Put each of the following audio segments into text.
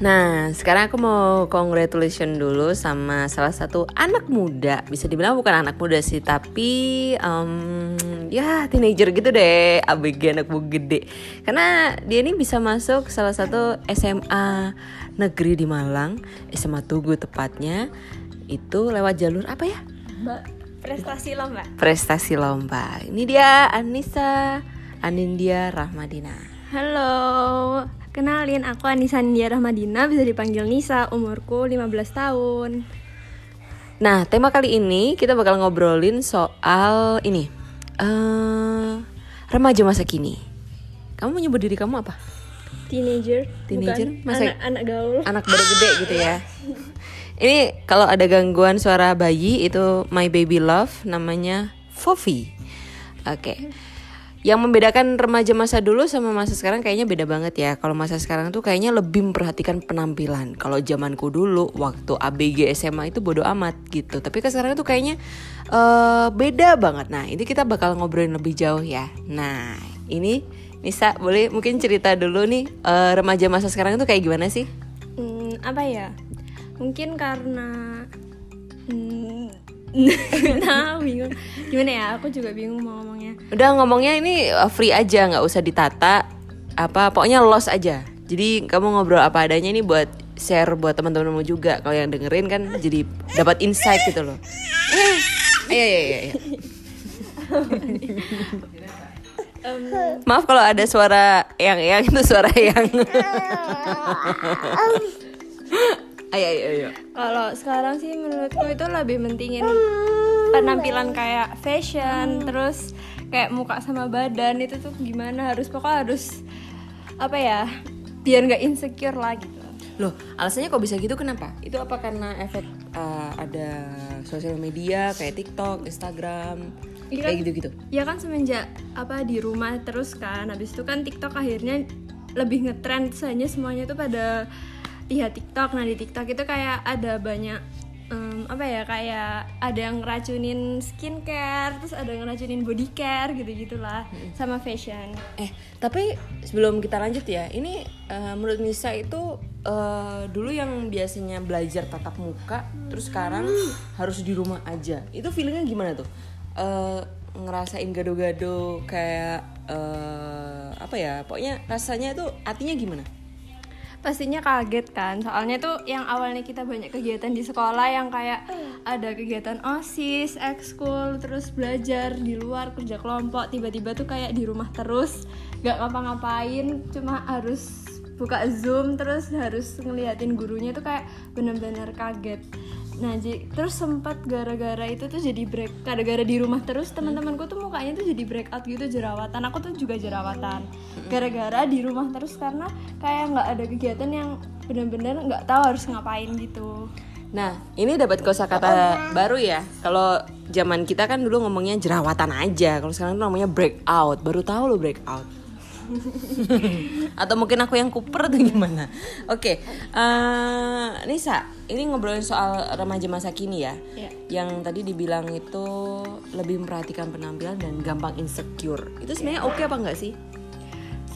Nah, sekarang aku mau congratulation dulu sama salah satu anak muda. Bisa dibilang bukan anak muda sih, tapi um, ya teenager gitu deh, ABG anak bu gede. Karena dia ini bisa masuk salah satu SMA negeri di Malang, SMA Tugu tepatnya. Itu lewat jalur apa ya? Prestasi lomba. Prestasi lomba. Ini dia Anissa Anindya Rahmadina. Halo, kenalin aku Anissa Anindya Rahmadina, bisa dipanggil Nisa, umurku 15 tahun. Nah, tema kali ini kita bakal ngobrolin soal ini. eh remaja masa kini. Kamu menyebut diri kamu apa? Teenager, Teenager? bukan Masa- anak, anak gaul. Anak baru gede gitu ya. Ini kalau ada gangguan suara bayi itu my baby love namanya Fofi. Oke. Yang membedakan remaja masa dulu sama masa sekarang kayaknya beda banget ya. Kalau masa sekarang tuh kayaknya lebih memperhatikan penampilan. Kalau zamanku dulu waktu ABG SMA itu bodo amat gitu. Tapi kan sekarang tuh kayaknya eh, beda banget. Nah, ini kita bakal ngobrolin lebih jauh ya. Nah, ini Nisa boleh mungkin cerita dulu nih eh, remaja masa sekarang tuh kayak gimana sih? Hmm, apa ya? Mungkin karena hmm, nah bingung. Gimana ya? Aku juga bingung mau ngomongnya. Udah ngomongnya ini uh, free aja, nggak usah ditata. Apa pokoknya los aja. Jadi kamu ngobrol apa adanya ini buat share buat teman-temanmu juga. Kalau yang dengerin kan jadi dapat insight gitu loh. Eh, Ayo, ayo, ayo, ayo. Maaf kalau ada suara yang yang itu suara yang. Ayo, ayo, ayo. Kalau sekarang sih menurutku itu lebih mentingin penampilan kayak fashion, terus kayak muka sama badan itu tuh gimana harus pokoknya harus apa ya biar nggak insecure lah gitu. Loh, alasannya kok bisa gitu kenapa? Itu apa karena efek uh, ada sosial media kayak TikTok, Instagram, Iya kayak kan? gitu-gitu? Ya kan semenjak apa di rumah terus kan, habis itu kan TikTok akhirnya lebih ngetrend soalnya semuanya tuh pada lihat TikTok. Nah di TikTok itu kayak ada banyak em, apa ya kayak ada yang ngeracunin skincare, terus ada yang ngeracunin body care gitu gitulah, sama fashion. Eh, tapi sebelum kita lanjut ya, ini uh, menurut Nisa itu uh, dulu yang biasanya belajar tatap muka, terus sekarang harus di rumah aja. Itu feelingnya gimana tuh? Uh, ngerasain gado-gado kayak uh, apa ya? Pokoknya rasanya tuh artinya gimana? Pastinya kaget kan. Soalnya tuh yang awalnya kita banyak kegiatan di sekolah yang kayak ada kegiatan osis ekskul terus belajar di luar kerja kelompok tiba-tiba tuh kayak di rumah terus nggak ngapa-ngapain cuma harus buka zoom terus harus ngeliatin gurunya tuh kayak bener-bener kaget nah jadi terus sempat gara-gara itu tuh jadi break gara-gara di rumah terus teman-temanku tuh mukanya tuh jadi breakout gitu jerawatan aku tuh juga jerawatan gara-gara di rumah terus karena kayak nggak ada kegiatan yang bener-bener nggak tahu harus ngapain gitu Nah, ini dapat kosakata baru ya. Kalau zaman kita kan dulu ngomongnya jerawatan aja. Kalau sekarang tuh namanya breakout. Baru tahu lo breakout. Atau mungkin aku yang kuper atau gimana? Oke, eh, Nisa, ini ngobrolin soal remaja masa kini ya. Iya. Yang tadi dibilang itu lebih memperhatikan penampilan dan gampang insecure. Itu sebenarnya oke apa enggak sih?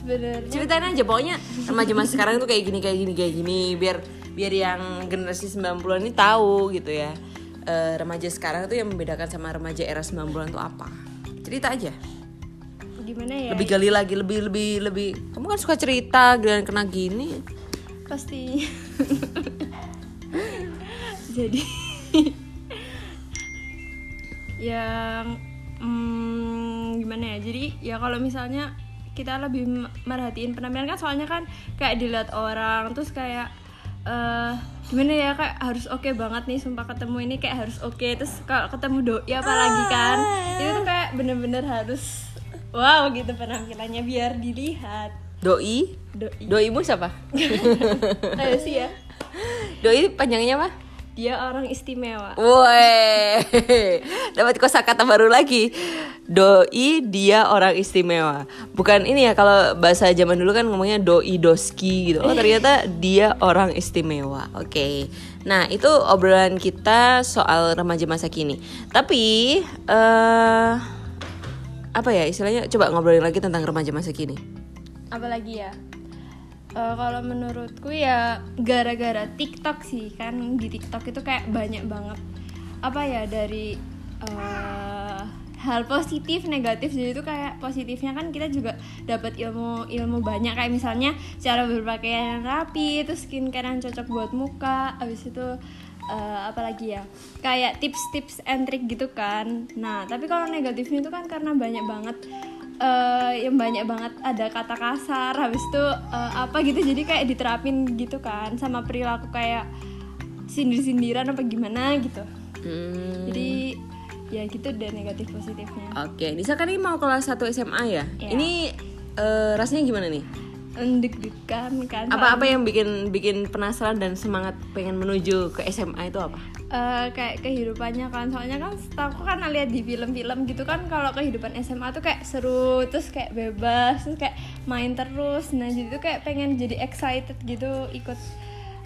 sebenarnya ceritain aja pokoknya remaja masa sekarang tuh kayak gini kayak gini kayak gini biar biar yang generasi 90-an ini tahu gitu ya Eh, remaja sekarang tuh yang membedakan sama remaja era 90-an tuh apa cerita aja gimana ya? Lebih gali lagi lebih lebih lebih. Kamu kan suka cerita dan kena gini. Pasti. Jadi yang hmm, gimana ya? Jadi ya kalau misalnya kita lebih merhatiin penampilan kan soalnya kan kayak dilihat orang terus kayak eh gimana ya? Kayak harus oke banget nih sumpah ketemu ini kayak harus oke. Terus kalau ketemu doi apalagi kan itu tuh kayak bener-bener harus wow gitu penampilannya biar dilihat doi doi doimu siapa Ayo sih ya doi panjangnya apa dia orang istimewa Woi, dapat kosakata baru lagi. Doi dia orang istimewa. Bukan ini ya kalau bahasa zaman dulu kan ngomongnya doi doski gitu. Oh ternyata dia orang istimewa. Oke. Nah itu obrolan kita soal remaja masa kini. Tapi eh apa ya istilahnya? Coba ngobrolin lagi tentang remaja masa kini. apalagi ya Eh, kalau menurutku ya gara-gara TikTok sih kan di TikTok itu kayak banyak banget apa ya dari eh, hal positif negatif jadi itu kayak positifnya kan kita juga dapat ilmu ilmu banyak kayak misalnya cara berpakaian yang rapi terus skincare yang cocok buat muka habis itu eh, apalagi ya kayak tips-tips and trick gitu kan nah tapi kalau negatifnya itu kan karena banyak banget eh, yang banyak banget ada kata kasar habis itu eh, apa gitu jadi kayak diterapin gitu kan sama perilaku kayak sindir-sindiran apa gimana gitu Hmm. jadi ya gitu deh negatif positifnya Oke, Nisa kan ini mau kelas 1 SMA ya. Iya. Ini eh, rasanya gimana nih? Deg-degan kan Apa-apa yang bikin bikin penasaran dan semangat pengen menuju ke SMA itu apa? Eh, kayak kehidupannya kan soalnya kan aku kan lihat di film-film gitu kan kalau kehidupan SMA tuh kayak seru terus kayak bebas terus kayak main terus nah jadi tuh kayak pengen jadi excited gitu ikut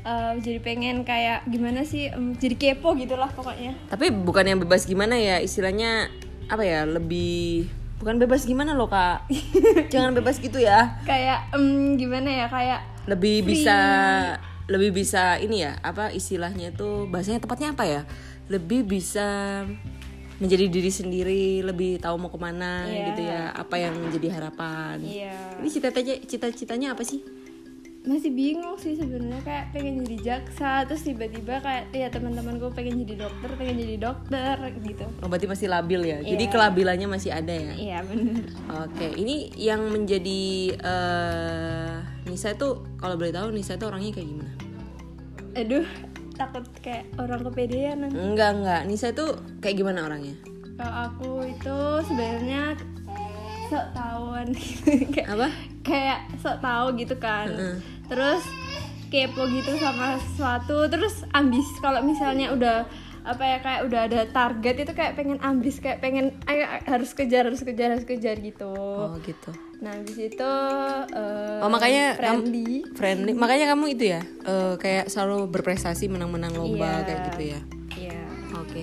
eh, jadi pengen kayak gimana sih em, jadi kepo gitulah pokoknya Tapi bukan yang bebas gimana ya, istilahnya apa ya? Lebih bukan bebas gimana loh, Kak. Jangan bebas gitu ya. kayak em, gimana ya kayak Lebih bisa lebih bisa ini ya, apa istilahnya itu bahasanya tepatnya apa ya? Lebih bisa menjadi diri sendiri, lebih tahu mau ke mana Iya. gitu ya, apa yang menjadi harapan. iya Ini cita-citanya cita-citanya apa sih? Masih bingung sih sebenarnya kayak pengen jadi jaksa terus tiba-tiba kayak ya teman-temanku pengen jadi dokter pengen jadi dokter gitu Oh, berarti masih labil ya. Jadi Iya. kelabilannya masih ada ya. iya bener Oke, ini yang menjadi eh Nisa itu kalau boleh tahu Nisa itu orangnya kayak gimana? aduh takut kayak orang kepedean. Enggak enggak, Nisa itu kayak gimana orangnya? kalau aku itu sebenarnya sok tahuan kayak Apa? kayak sok tahu gitu kan terus kepo gitu sama sesuatu terus ambis kalau misalnya udah apa ya kayak udah ada target itu kayak pengen ambis kayak pengen ayo harus kejar harus kejar harus kejar gitu Oh gitu. nah habis itu eh, Oh makanya kamu friendly friendly. Makanya kamu itu ya eh, kayak selalu berprestasi menang-menang lomba Iya. kayak gitu ya. Iya. Oke.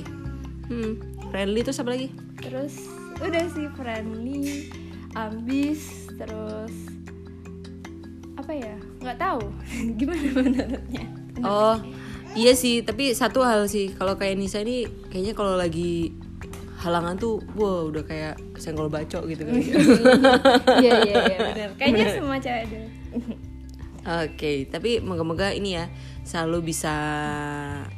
Hmm, friendly terus apa lagi? terus udah sih friendly ambis terus apa ya? Nggak tahu. Gimana menurutnya? Oh, iya sih, tapi satu hal sih, kalau kayak Nisa ini kayaknya kalau lagi halangan tuh, wow udah kayak senggol bacok gitu kan. iya iya iya benar kayaknya semua cewek deh Oke, tapi moga-moga ini ya selalu bisa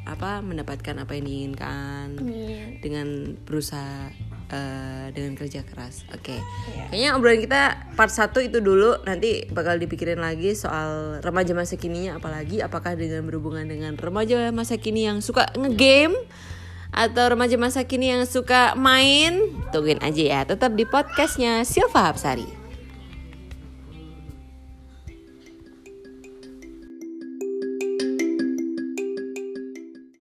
apa mendapatkan apa yang diinginkan Amin. dengan berusaha eh, dengan kerja keras. Oke. Iya. Kayaknya obrolan kita part 1 itu dulu nanti bakal dipikirin lagi soal remaja masa kininya apalagi apakah dengan berhubungan dengan remaja masa kini yang suka ngegame atau remaja masa kini yang suka main tungguin aja ya tetap di podcastnya Silva Hapsari